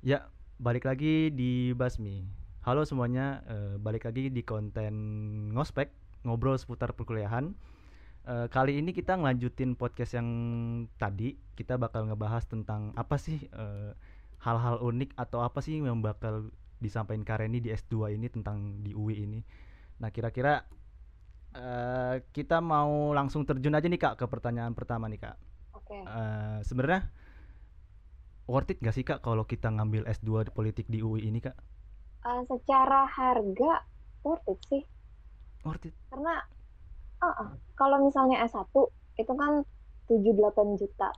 Ya, balik lagi di Basmi. Halo semuanya, eh, balik lagi di konten ngospek, ngobrol seputar perkuliahan. Eh, kali ini kita ngelanjutin podcast yang tadi. Kita bakal ngebahas tentang apa sih eh, hal-hal unik atau apa sih yang bakal disampaikan Kareni di S2 ini tentang di UI ini. Nah, kira-kira eh, kita mau langsung terjun aja nih Kak ke pertanyaan pertama nih Kak. Oke. Eh, sebenarnya worth it gak sih Kak kalau kita ngambil S2 di politik di UI ini Kak? Eh, secara harga worth it sih. Worth it. Karena ah, ah, kalau misalnya S1 itu kan 7-8 juta.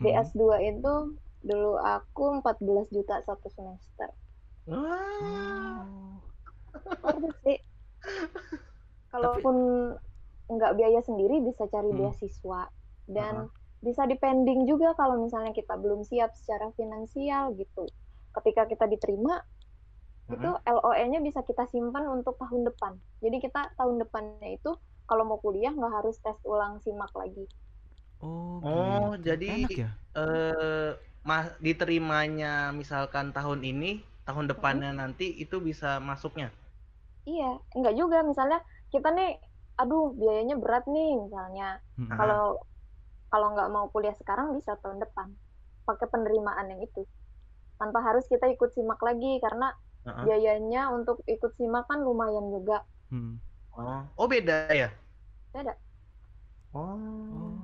Di Hmm. S2 itu dulu aku 14 juta satu semester. Wah. Worth it sih. Kalaupun nggak biaya sendiri bisa cari Hmm. beasiswa dan bisa dipending juga kalau misalnya kita belum siap secara finansial gitu. Ketika kita diterima itu LOE-nya bisa kita simpan untuk tahun depan. Jadi kita tahun depannya itu kalau mau kuliah nggak harus tes ulang simak lagi. Oh, Oh, gitu. jadi enak ya? eh mas diterimanya misalkan tahun ini, tahun depannya nanti itu bisa masuknya. Iya, enggak juga. Misalnya kita nih, aduh biayanya berat nih misalnya. Ah. Kalau kalau nggak mau kuliah sekarang bisa tahun depan pakai penerimaan yang itu. Tanpa harus kita ikut simak lagi karena Heeh. biayanya untuk ikut simak kan lumayan juga. Hmm. Oh, oh beda ya? Beda. Oh. Oh.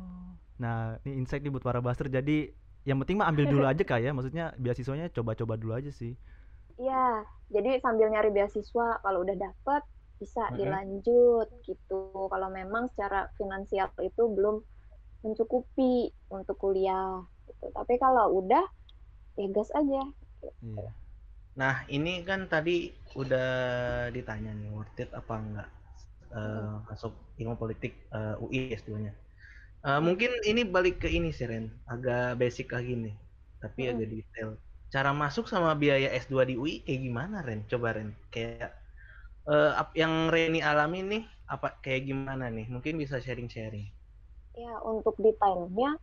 Nah, ini insight nih buat para buster. Jadi yang penting mah ambil dulu aja Kak ya. Maksudnya beasiswanya coba-coba dulu aja sih. Iya, jadi sambil nyari beasiswa kalau udah dapet bisa dilanjut gitu. Kalau memang secara finansial itu belum mencukupi untuk kuliah gitu. Tapi kalau udah ya gas aja. Iya. Nah, ini kan tadi udah ditanya nih worth it apa enggak eh, masuk ilmu politik eh, UI S2-nya. Eh, mungkin ini balik ke ini sih Ren, agak basic lagi nih, tapi Hmm. agak detail. Cara masuk sama biaya S2 di UI kayak gimana Ren? Coba Ren, kayak ap- yang Reni alami nih apa kayak gimana nih? Mungkin bisa sharing-sharing. Ya, untuk detailnya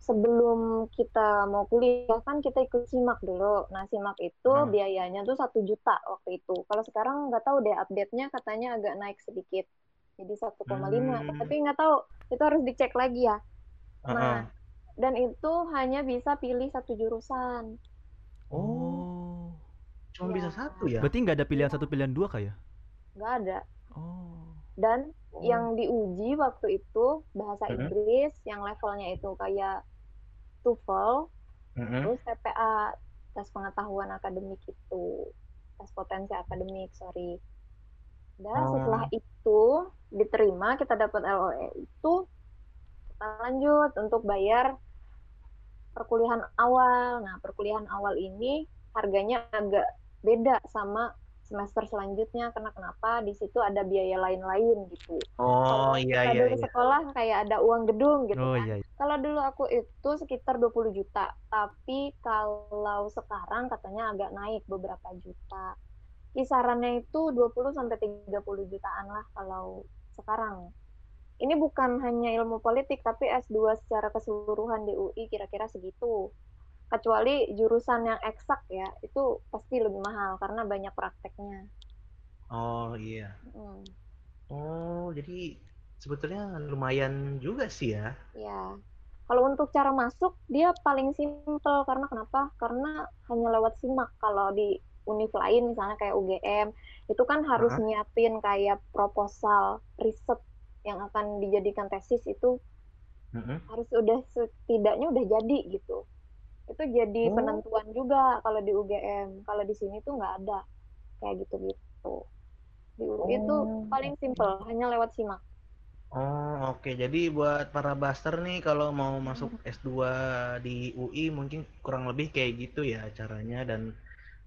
sebelum kita mau kuliah kan kita ikut simak dulu. Nah, simak itu Hmm. biayanya tuh satu juta waktu itu. Kalau sekarang nggak tahu deh update-nya katanya agak naik sedikit. Jadi 1,5. Hmm. Tapi nggak tahu, itu harus dicek lagi ya. Heeh. Nah, dan itu hanya bisa pilih satu jurusan. Oh. Cuma ya. bisa satu ya? Berarti nggak ada pilihan satu pilihan dua Kak ya? Nggak ada. Oh. Dan Oh. yang diuji waktu itu bahasa Mhm. Inggris yang levelnya itu kayak TOEFL, Mm-mm. terus TPA, tes pengetahuan akademik itu, tes potensi akademik, sorry. Dan Oh. setelah itu diterima, kita dapat LOE itu, kita lanjut untuk bayar perkuliahan awal. Nah, perkuliahan awal ini harganya agak beda sama semester selanjutnya karena kenapa di situ ada biaya lain-lain gitu. Oh Kalau iya iya dulu iya. sekolah kayak ada uang gedung gitu Oh kan. iya. iya. Kalau dulu aku itu sekitar 20 juta, tapi kalau sekarang katanya agak naik beberapa juta. Kisarannya itu 20 sampai 30 jutaan lah kalau sekarang. Ini bukan hanya ilmu politik, tapi S2 secara keseluruhan di UI kira-kira segitu. Kecuali jurusan yang eksak ya, itu pasti lebih mahal karena banyak prakteknya. Oh iya. Hmm. Oh, jadi sebetulnya lumayan juga sih ya. Ya, kalau untuk cara masuk dia paling simpel karena kenapa? Karena hanya lewat simak. Kalau di univ lain misalnya kayak UGM itu kan harus Aha. nyiapin kayak proposal riset yang akan dijadikan tesis itu Mm-mm. harus udah setidaknya udah jadi gitu. Itu jadi Oh. penentuan juga kalau di UGM. Kalau di sini tuh nggak ada kayak gitu-gitu. Di UI itu Oh. paling simpel, hanya lewat simak. Oh, oke. Jadi buat para buster nih kalau mau masuk S2 di UI mungkin kurang lebih kayak gitu ya caranya dan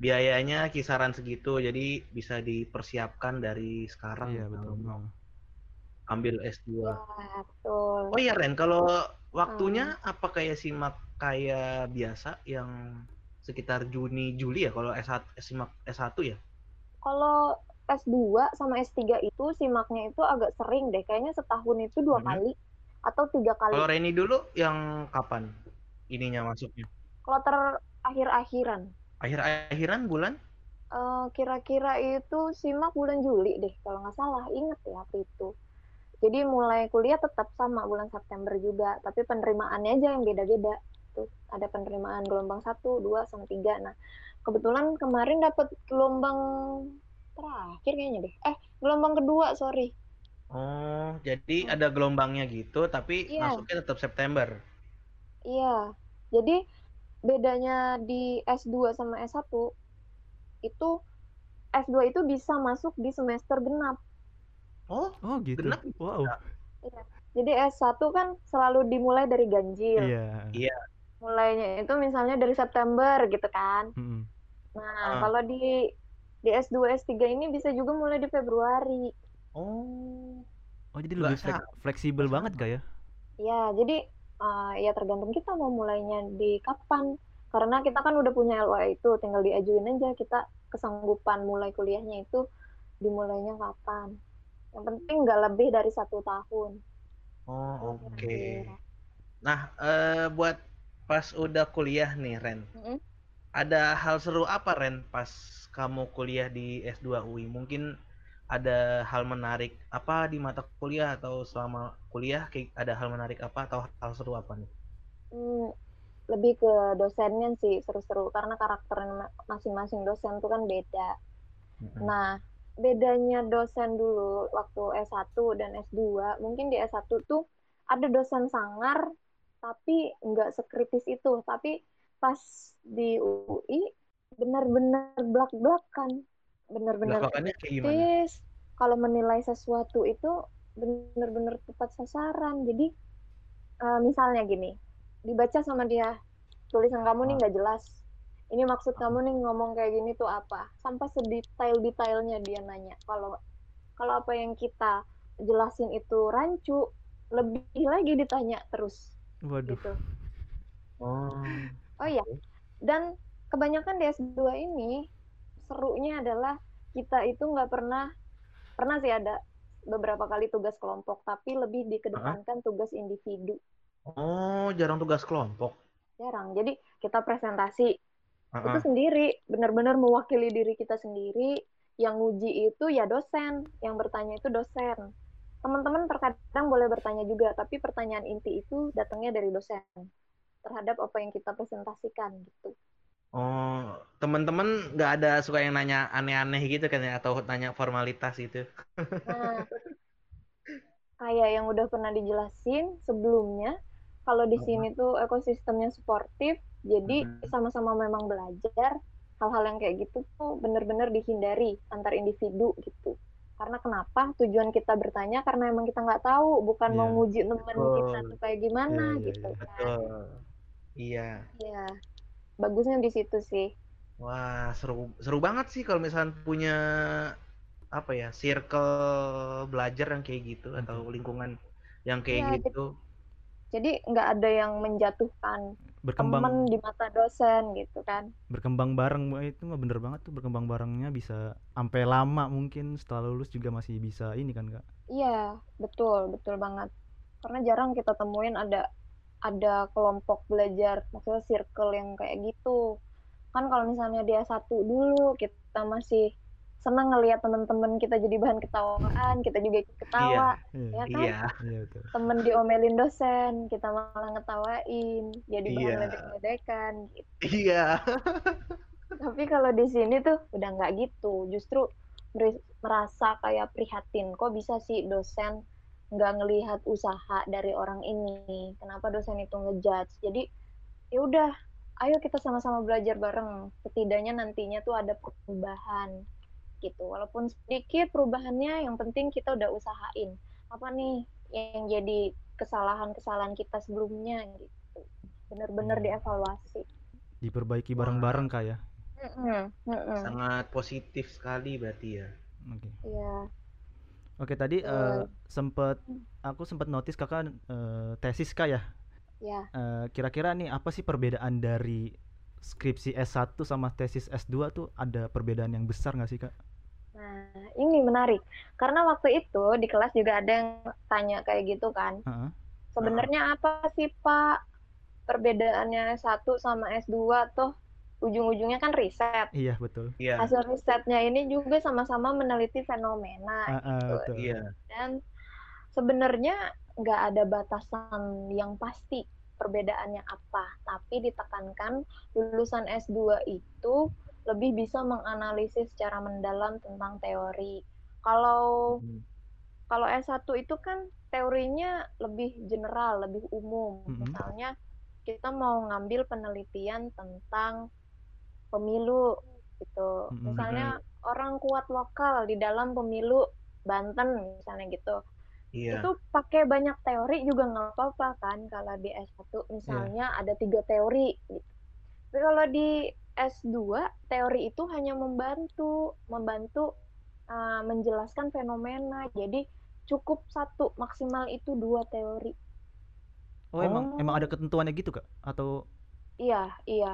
biayanya kisaran segitu. Jadi bisa dipersiapkan dari sekarang Iya kalau betul. mau Hmm. ambil S2. Ya, betul. Oh iya Ren, kalau waktunya apa kayak simak kayak biasa yang sekitar Juni Juli ya kalau S1 simak S1 ya? Kalau S2 sama S3 itu simaknya itu agak sering deh. Kayaknya setahun itu dua Mhm. kali atau tiga kali. Kalau Reni dulu yang kapan ininya masuknya? Kalau terakhir-akhiran. Akhir-akhiran bulan? Eh, kira-kira itu simak bulan Juli deh, kalau nggak salah. Ingat ya waktu itu. Jadi mulai kuliah tetap sama bulan September juga, tapi penerimaannya aja yang beda-beda. Tuh, ada penerimaan gelombang 1, 2, sama 3. Nah, kebetulan kemarin dapat gelombang terakhir kayaknya deh. Eh, gelombang kedua, sorry. Oh, jadi ada gelombangnya gitu, tapi Iya. masuknya tetap September. Iya. Jadi bedanya di S2 sama S1 itu S2 itu bisa masuk di semester genap. Oh, Oh gitu. Genap Wow. Jadi S1 kan selalu dimulai dari ganjil. Iya. Mulainya itu misalnya dari September gitu kan. Mm-mm. Nah, Ah. kalau di di S2 S3 ini bisa juga mulai di Februari. oh. Oh jadi lebih flek- fleksibel banget kak ya? Ya, jadi eh, ya tergantung kita mau mulainya di kapan. Karena kita kan udah punya LOA itu, tinggal diajuin aja kita kesanggupan mulai kuliahnya itu dimulainya kapan. Yang penting nggak lebih dari satu tahun. Oh, oke. Kira-kira. Nah, eh, buat pas udah kuliah nih, Ren. Mm-mm. Ada hal seru apa, Ren, pas kamu kuliah di S2 UI? Mungkin ada hal menarik apa di mata kuliah atau selama kuliah ada hal menarik apa atau hal seru apa nih? Hmm, lebih ke dosennya sih seru-seru karena karakternya ma- masing-masing dosen tuh kan beda. Mm-mm. Nah, bedanya dosen dulu waktu S1 dan S2, mungkin di S1 tuh ada dosen sangar tapi nggak sekritis itu, tapi pas di UI benar-benar blak-blakan, benar-benar kritis. Kalau menilai sesuatu itu benar-benar tepat sasaran. Jadi eh, misalnya gini, dibaca sama dia tulisan kamu nih Ah. nggak jelas. Ini maksud kamu nih ngomong kayak gini tuh apa? Sampai sedetail-detailnya dia nanya. Kalau kalau apa yang kita jelasin itu rancu, lebih lagi ditanya terus Waduh. gitu. Oh. Oh iya, dan kebanyakan di S2 ini serunya adalah kita itu nggak pernah pernah sih ada beberapa kali tugas kelompok, tapi lebih dikedepankan tugas individu. Oh, jarang tugas kelompok. Jarang. Jadi kita presentasi itu Heeh. sendiri, benar-benar mewakili diri kita sendiri. Yang nguji itu ya dosen, yang bertanya itu dosen. Teman-teman terkadang boleh bertanya juga, tapi pertanyaan inti itu datangnya dari dosen terhadap apa yang kita presentasikan gitu. Oh, teman-teman nggak ada suka yang nanya aneh-aneh gitu kan ya atau tanya formalitas gitu. Nah, kayak yang udah pernah dijelasin sebelumnya, kalau di sini tuh ekosistemnya suportif, jadi sama-sama memang belajar, hal-hal yang kayak gitu tuh benar-benar dihindari antar individu gitu. Karena kenapa? Tujuan kita bertanya karena emang kita nggak tahu, bukan mau Iya. nguji temen kita Betul. tuh kayak gimana Iya, iya, gitu iya. kan. Betul. Iya. Iya, bagusnya di situ sih. Wah, seru seru banget sih kalau misalnya punya apa ya, circle belajar yang kayak gitu atau lingkungan yang kayak jadi- gitu. Jadi nggak ada yang menjatuhkan Berkembang temen di mata dosen gitu kan. berkembang bareng itu mah bener banget tuh berkembang barengnya bisa sampai lama mungkin setelah lulus juga masih bisa ini kan kak. Iya, betul, betul banget. Karena jarang kita temuin ada ada kelompok belajar, maksudnya circle yang kayak gitu. Kan kalau misalnya dia satu dulu, kita masih senang ngelihat teman-teman kita jadi bahan ketawaan, kita juga ikut ketawa, Iya. ya kan? Iya. Iya betul. Temen diomelin dosen, kita malah ngetawain, jadi bahan Iya. ledek-ledekan gitu. Iya. Tapi kalau di sini tuh udah nggak gitu, justru merasa kayak prihatin. Kok bisa sih dosen nggak ngelihat usaha dari orang ini? Kenapa dosen itu ngejudge? Jadi ya udah, ayo kita sama-sama belajar bareng. Setidaknya nantinya tuh ada perubahan gitu. Walaupun sedikit perubahannya, yang penting kita udah usahain. Apa nih yang jadi kesalahan-kesalahan kita sebelumnya gitu. Bener-bener Hmm. dievaluasi. Diperbaiki bareng-bareng kak ya. Mm-mm, mm-mm. Sangat positif sekali berarti ya. Oke. Iya. Oke tadi Betul. eh, sempet aku sempet notice kakak eh, tesis kak ya. Ya, Eh, kira-kira nih apa sih perbedaan dari skripsi S1 sama tesis S2 tuh ada perbedaan yang besar nggak sih kak? Nah ini menarik. Karena waktu itu di kelas juga ada yang tanya kayak gitu kan. Heeh. Sebenarnya apa sih Pak perbedaannya S1 sama S2 tuh ujung-ujungnya kan riset. Iya, betul. Iya. Hasil risetnya ini juga sama-sama meneliti fenomena Ah, ah, gitu. betul. Iya. Dan sebenarnya nggak ada batasan yang pasti perbedaannya apa, tapi ditekankan lulusan S2 itu lebih bisa menganalisis secara mendalam tentang teori. Kalau Hmm. kalau S1 itu kan teorinya lebih general, lebih umum. Mhm. Misalnya kita mau ngambil penelitian tentang pemilu gitu. Mhm. Misalnya orang kuat lokal di dalam pemilu Banten misalnya gitu. Iya. Itu pakai banyak teori juga nggak apa-apa kan kalau di S1 misalnya ada tiga teori gitu. Tapi kalau di S2 teori itu hanya membantu membantu uh, menjelaskan fenomena. Jadi cukup satu maksimal itu dua teori. Oh, emang Oh. emang ada ketentuannya gitu, Kak? Atau Iya, iya.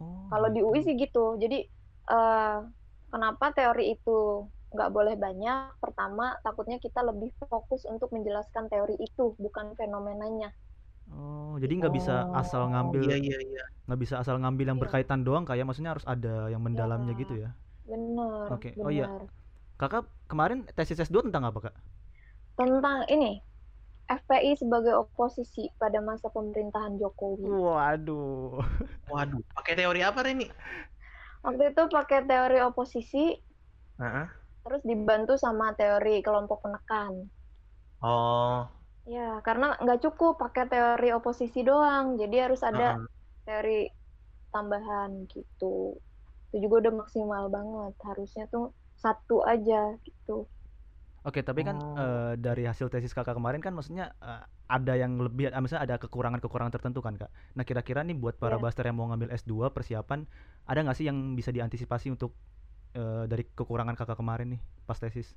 oh, Kalau di UI gitu. sih gitu. Jadi eh, kenapa teori itu nggak boleh banyak? Pertama, takutnya kita lebih fokus untuk menjelaskan teori itu, bukan fenomenanya. Oh, jadi nggak bisa asal Oh, ngambil Iya, iya, iya. nggak bisa asal ngambil yang Iya. berkaitan doang kayak maksudnya harus ada yang mendalamnya Ya. gitu ya. Benar, Oke. Oh iya. Kakak kemarin tesis S2 tentang apa, Kak? Tentang ini, FPI sebagai oposisi pada masa pemerintahan Jokowi. Waduh. Waduh, pakai teori apa Reni? Waktu itu pakai teori oposisi, Heeh. terus dibantu sama teori kelompok penekan. Oh, Ya, karena nggak cukup pakai teori oposisi doang, jadi harus ada heeh. teori tambahan gitu. Itu juga udah maksimal banget. Harusnya tuh satu aja gitu. Oke, tapi kan Oh. eh, dari hasil tesis kakak kemarin kan maksudnya eh, ada yang lebih, ah, misalnya ada kekurangan-kekurangan tertentu kan kak. Nah kira-kira nih buat para Iya. baster yang mau ngambil S2 persiapan, ada nggak sih yang bisa diantisipasi untuk eh, dari kekurangan kakak kemarin nih pas tesis?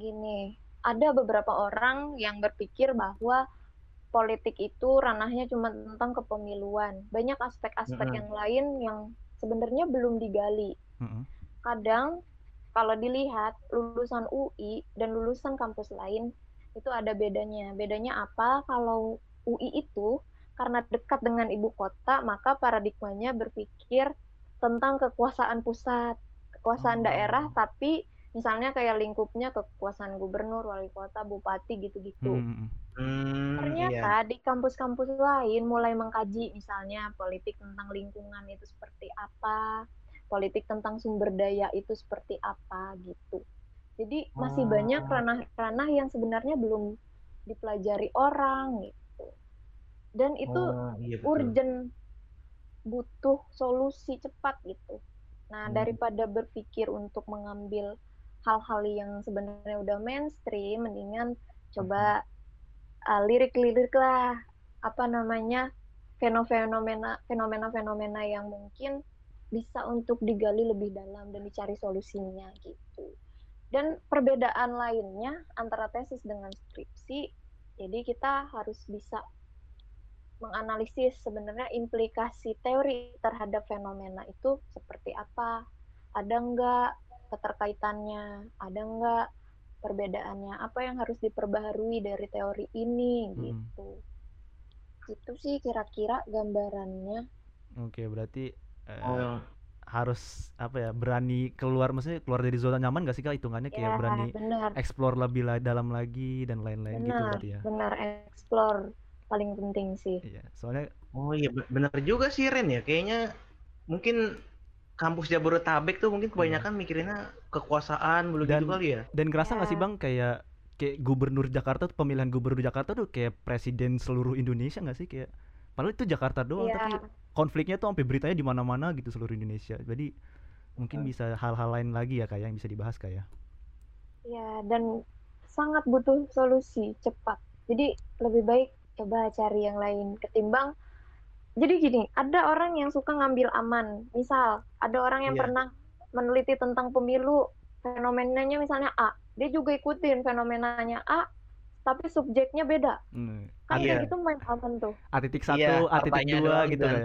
Gini, ada beberapa orang yang berpikir bahwa politik itu ranahnya cuma tentang kepemiluan. Banyak aspek-aspek Mm-mm. yang lain yang sebenarnya belum digali. Mm-mm. Kadang kalau dilihat lulusan UI dan lulusan kampus lain itu ada bedanya. Bedanya apa? Kalau UI itu karena dekat dengan ibu kota, maka paradigmanya berpikir tentang kekuasaan pusat, kekuasaan Oh. daerah, tapi misalnya kayak lingkupnya kekuasaan gubernur, wali kota, bupati gitu-gitu. Mm-mm. Hmm, iya. Ternyata di kampus-kampus lain mulai mengkaji misalnya politik tentang lingkungan itu seperti apa, politik tentang sumber daya itu seperti apa gitu. Jadi masih Oh. banyak ranah-ranah yang sebenarnya belum dipelajari orang gitu. Dan itu Oh, iya betul. urgent butuh solusi cepat gitu. Nah, Hmm. daripada berpikir untuk mengambil hal-hal yang sebenarnya udah mainstream, mendingan coba uh, lirik-lirik lah. Apa namanya? Fenomena fenomena-fenomena yang mungkin bisa untuk digali lebih dalam dan dicari solusinya gitu. Dan perbedaan lainnya antara tesis dengan skripsi, jadi kita harus bisa menganalisis sebenarnya implikasi teori terhadap fenomena itu seperti apa, ada nggak keterkaitannya, ada nggak perbedaannya, apa yang harus diperbaharui dari teori ini Mm-mm. gitu. Itu sih kira-kira gambarannya. Oke, berarti eh, Oh, harus apa ya berani keluar, maksudnya keluar dari zona nyaman gak sih kak hitungannya kayak Ya, berani benar, explore lebih la- dalam lagi dan lain-lain gitu benar, berarti ya. benar explore paling penting sih. Iya, soalnya oh iya be- bener juga sih Ren ya. Kayaknya mungkin kampus Jabodetabek tuh mungkin kebanyakan mikirinnya kekuasaan dulu Dan- gitu kali ya. dan ngerasa nggak sih Ya. bang kayak kayak gubernur Jakarta tuh pemilihan gubernur Jakarta tuh kayak presiden seluruh Indonesia nggak sih kayak padahal itu Jakarta doang Iya, tapi konfliknya tuh sampai beritanya di mana-mana gitu seluruh Indonesia jadi mungkin bisa hal-hal lain lagi ya kayak yang bisa dibahas kayak ya dan sangat butuh solusi cepat. Jadi lebih baik coba cari yang lain ketimbang jadi gini, ada orang yang suka ngambil aman. Misal, ada orang yang Iya. pernah meneliti tentang pemilu, fenomenanya misalnya A, dia juga ikutin fenomenanya A, tapi subjeknya beda. hmm. Kan Iya. kayak gitu main aman tuh. A titik Iya, satu A titik dua gitu ya.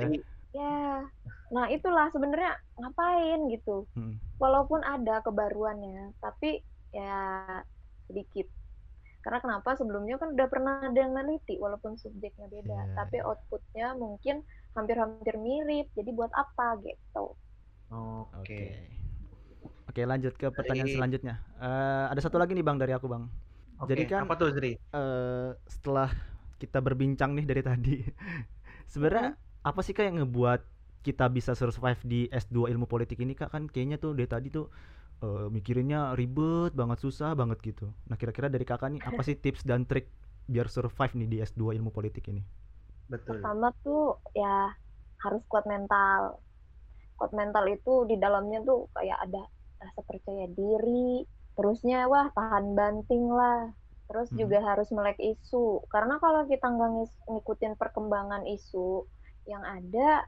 Ya, nah itulah sebenarnya ngapain gitu. Hmm. Walaupun ada kebaruannya, tapi ya sedikit. Karena kenapa sebelumnya kan udah pernah ada yang neliti walaupun subjeknya beda, Iya, tapi outputnya mungkin hampir-hampir mirip. Jadi buat apa gitu? Oke. Oke. Oke, lanjut ke pertanyaan Dari- selanjutnya. Eh, ada satu lagi nih Bang dari aku, Bang. Oke, Jadi kan- apa tuh Zri? eh setelah kita berbincang nih dari tadi, sebenarnya apa sih kak yang ngebuat kita bisa survive di S2 ilmu politik ini kak? Kan kayaknya tuh dari tadi tuh eh, mikirinnya ribet banget, susah banget gitu. Nah kira-kira dari kakak nih apa sih tips dan trik biar survive nih di S2 ilmu politik ini? Betul. Pertama tuh ya harus kuat mental. Kuat mental itu di dalamnya tuh kayak ada rasa percaya diri, terusnya wah tahan banting lah. Terus Mhm. juga harus melek isu. Karena kalau kita nggak ngikutin perkembangan isu yang ada,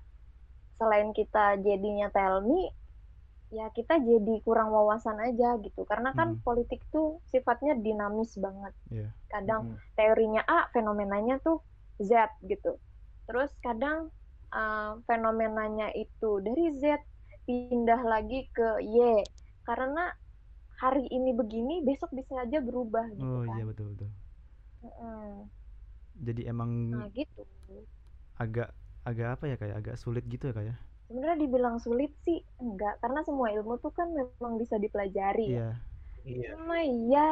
selain kita jadinya tell me, ya kita jadi kurang wawasan aja gitu. Karena kan Mhm. politik tuh sifatnya dinamis banget. Iya. Kadang Mm. teorinya A, fenomenanya tuh Z gitu. Terus kadang uh, fenomenanya itu dari Z pindah lagi ke Y karena hari ini begini besok bisa aja berubah gitu Oh kan. iya betul betul. Mm-mm. Jadi emang Nah gitu. agak agak apa ya kayak agak sulit gitu ya kak ya? Sebenarnya dibilang sulit sih enggak karena semua ilmu tuh kan memang bisa dipelajari. ya. Iya. Iya. Cuma ya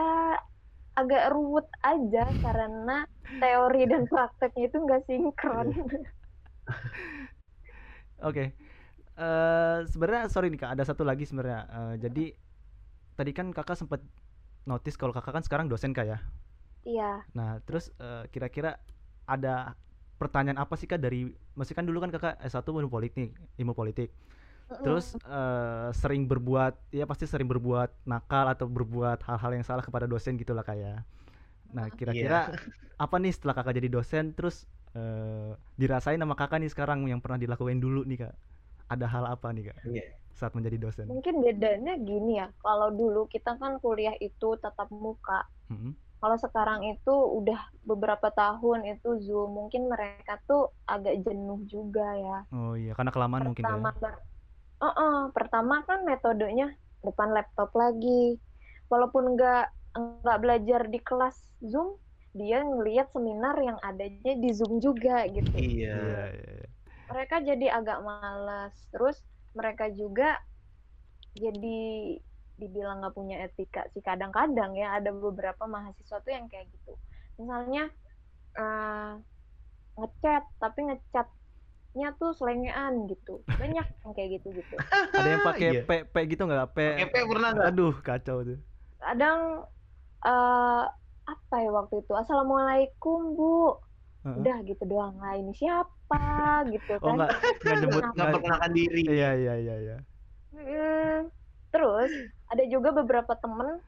agak ruwet aja karena teori dan prakteknya itu nggak sinkron. Oke. Eh sebenarnya sorry nih Kak, ada satu lagi sebenarnya. Eh, jadi tadi kan Kakak sempat notice kalau Kakak kan sekarang dosen Kak ya. Iya. Nah, terus eh, kira-kira ada pertanyaan apa sih Kak dari masih kan dulu kan Kakak S1 ilmu politik, ilmu politik. Terus eh, sering berbuat ya pasti sering berbuat nakal atau berbuat hal-hal yang salah kepada dosen gitu lah Kak ya. Nah, kira-kira apa nih setelah Kakak jadi dosen terus eh, dirasain sama Kakak nih sekarang yang pernah dilakuin dulu nih Kak? Ada hal apa nih Kak Iya. saat menjadi dosen? Mungkin bedanya gini ya, kalau dulu kita kan kuliah itu tatap muka. Mm-mm. Kalau sekarang itu udah beberapa tahun itu Zoom, mungkin mereka tuh agak jenuh juga ya. Oh iya, karena kelamaan mungkin Kak Pertama, ya. ber- Uh-uh, pertama kan metodenya depan laptop lagi. Walaupun nggak nggak belajar di kelas Zoom, dia ngelihat seminar yang adanya di Zoom juga gitu. Iya. Iya, iya, iya. mereka jadi agak malas terus mereka juga jadi dibilang nggak punya etika sih kadang-kadang ya ada beberapa mahasiswa tuh yang kayak gitu misalnya eh, ngechat tapi ngechatnya tuh selengean gitu banyak yang kayak gitu gitu Ada yang pakai Iya. P P gitu nggak? P. Kepe pernah nggak? Aduh, kacau tuh. kadang eh apa ya waktu itu assalamualaikum bu Heeh. udah gitu doang lah ini siapa gitu Oh kan nggak nggak nyebut Nggak nggak. perkenalkan diri. Iya iya iya iya. Mm, terus ada juga beberapa temen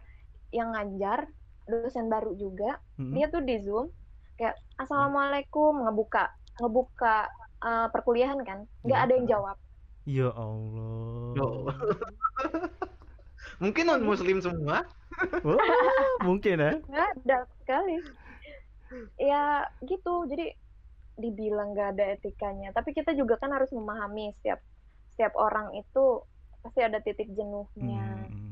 yang ngajar dosen baru juga Mm-mm. dia tuh di zoom kayak assalamualaikum ngebuka ngebuka uh, perkuliahan kan nggak Iya. ada yang jawab Ya Allah. Oh. Mungkin non muslim semua. Wah, mungkin ya. nggak ada sekali ya gitu jadi dibilang nggak ada etikanya tapi kita juga kan harus memahami setiap setiap orang itu pasti ada titik jenuhnya Hmm.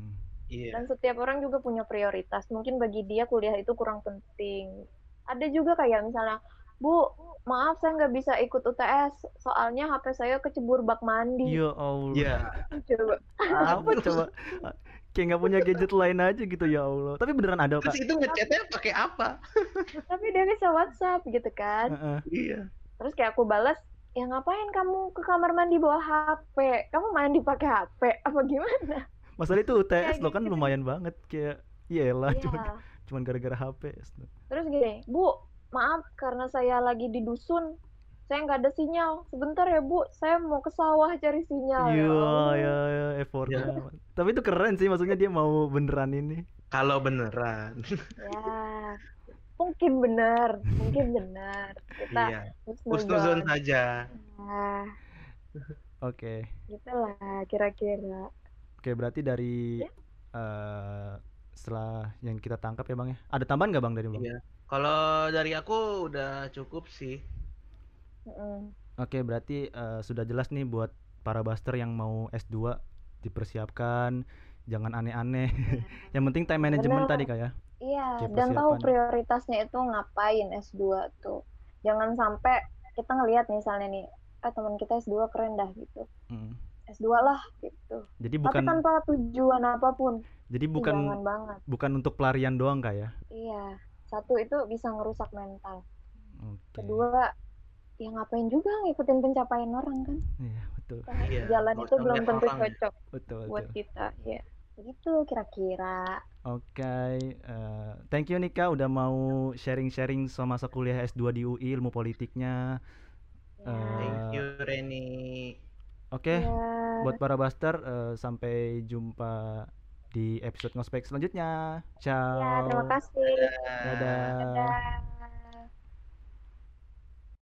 Iya. dan setiap orang juga punya prioritas mungkin bagi dia kuliah itu kurang penting ada juga kayak misalnya bu maaf saya nggak bisa ikut UTS soalnya HP saya kecebur bak mandi Ya Allah. Iya. coba Apa coba? Kayak nggak punya gadget lain aja gitu ya Allah. Tapi beneran ada Terus kak. itu ngechatnya pakai apa? tapi dia bisa WhatsApp gitu kan Heeh. Iya. terus kayak aku balas ya ngapain kamu ke kamar mandi bawa HP kamu mandi pakai HP apa gimana Masalah itu UTS Kayak lo kan gitu. lumayan banget kayak Iyalah Iya. cuman cuman gara-gara HP. terus gini bu maaf karena saya lagi di dusun saya nggak ada sinyal sebentar ya bu saya mau ke sawah cari sinyal Ya Iya Allah. ya ya effortnya. Ya. Tapi itu keren sih maksudnya dia mau beneran ini. Kalau beneran. ya mungkin benar mungkin benar kita Iya. Husnuzon saja. Nah, Oke. gitulah kira-kira Oke, berarti dari Ya. eh setelah yang kita tangkap ya Bang ya. Ada tambahan nggak Bang dari Bang? Iya. Kalau dari aku udah cukup sih. Mm-mm. Oke, berarti eh, sudah jelas nih buat para buster yang mau S2 dipersiapkan, jangan aneh-aneh. yang penting time management Bener. tadi Kak ya. Iya, Kayak dan tahu prioritasnya itu ngapain S2 tuh. Jangan sampai kita ngelihat misalnya nih, ah teman kita S2 keren dah gitu Mm. S2 lah gitu Jadi tapi bukan tanpa tujuan apa pun jadi bukan banget bukan untuk pelarian doang kak ya? iya satu itu bisa ngerusak mental Oke. kedua ya ngapain juga ngikutin pencapaian orang kan Iya betul Karena Iya, jalan itu belum tentu orang ya. cocok betul buat betul. kita ya begitu kira-kira Oke, eh, thank you Nika udah mau sharing-sharing sama masa kuliah S2 di UI ilmu politiknya. ya, Thank you Reni. Oke, ya. buat para Buster eh, sampai jumpa di episode ngospek selanjutnya. Ciao. ya terima kasih Dadah. Dadah. Dadah.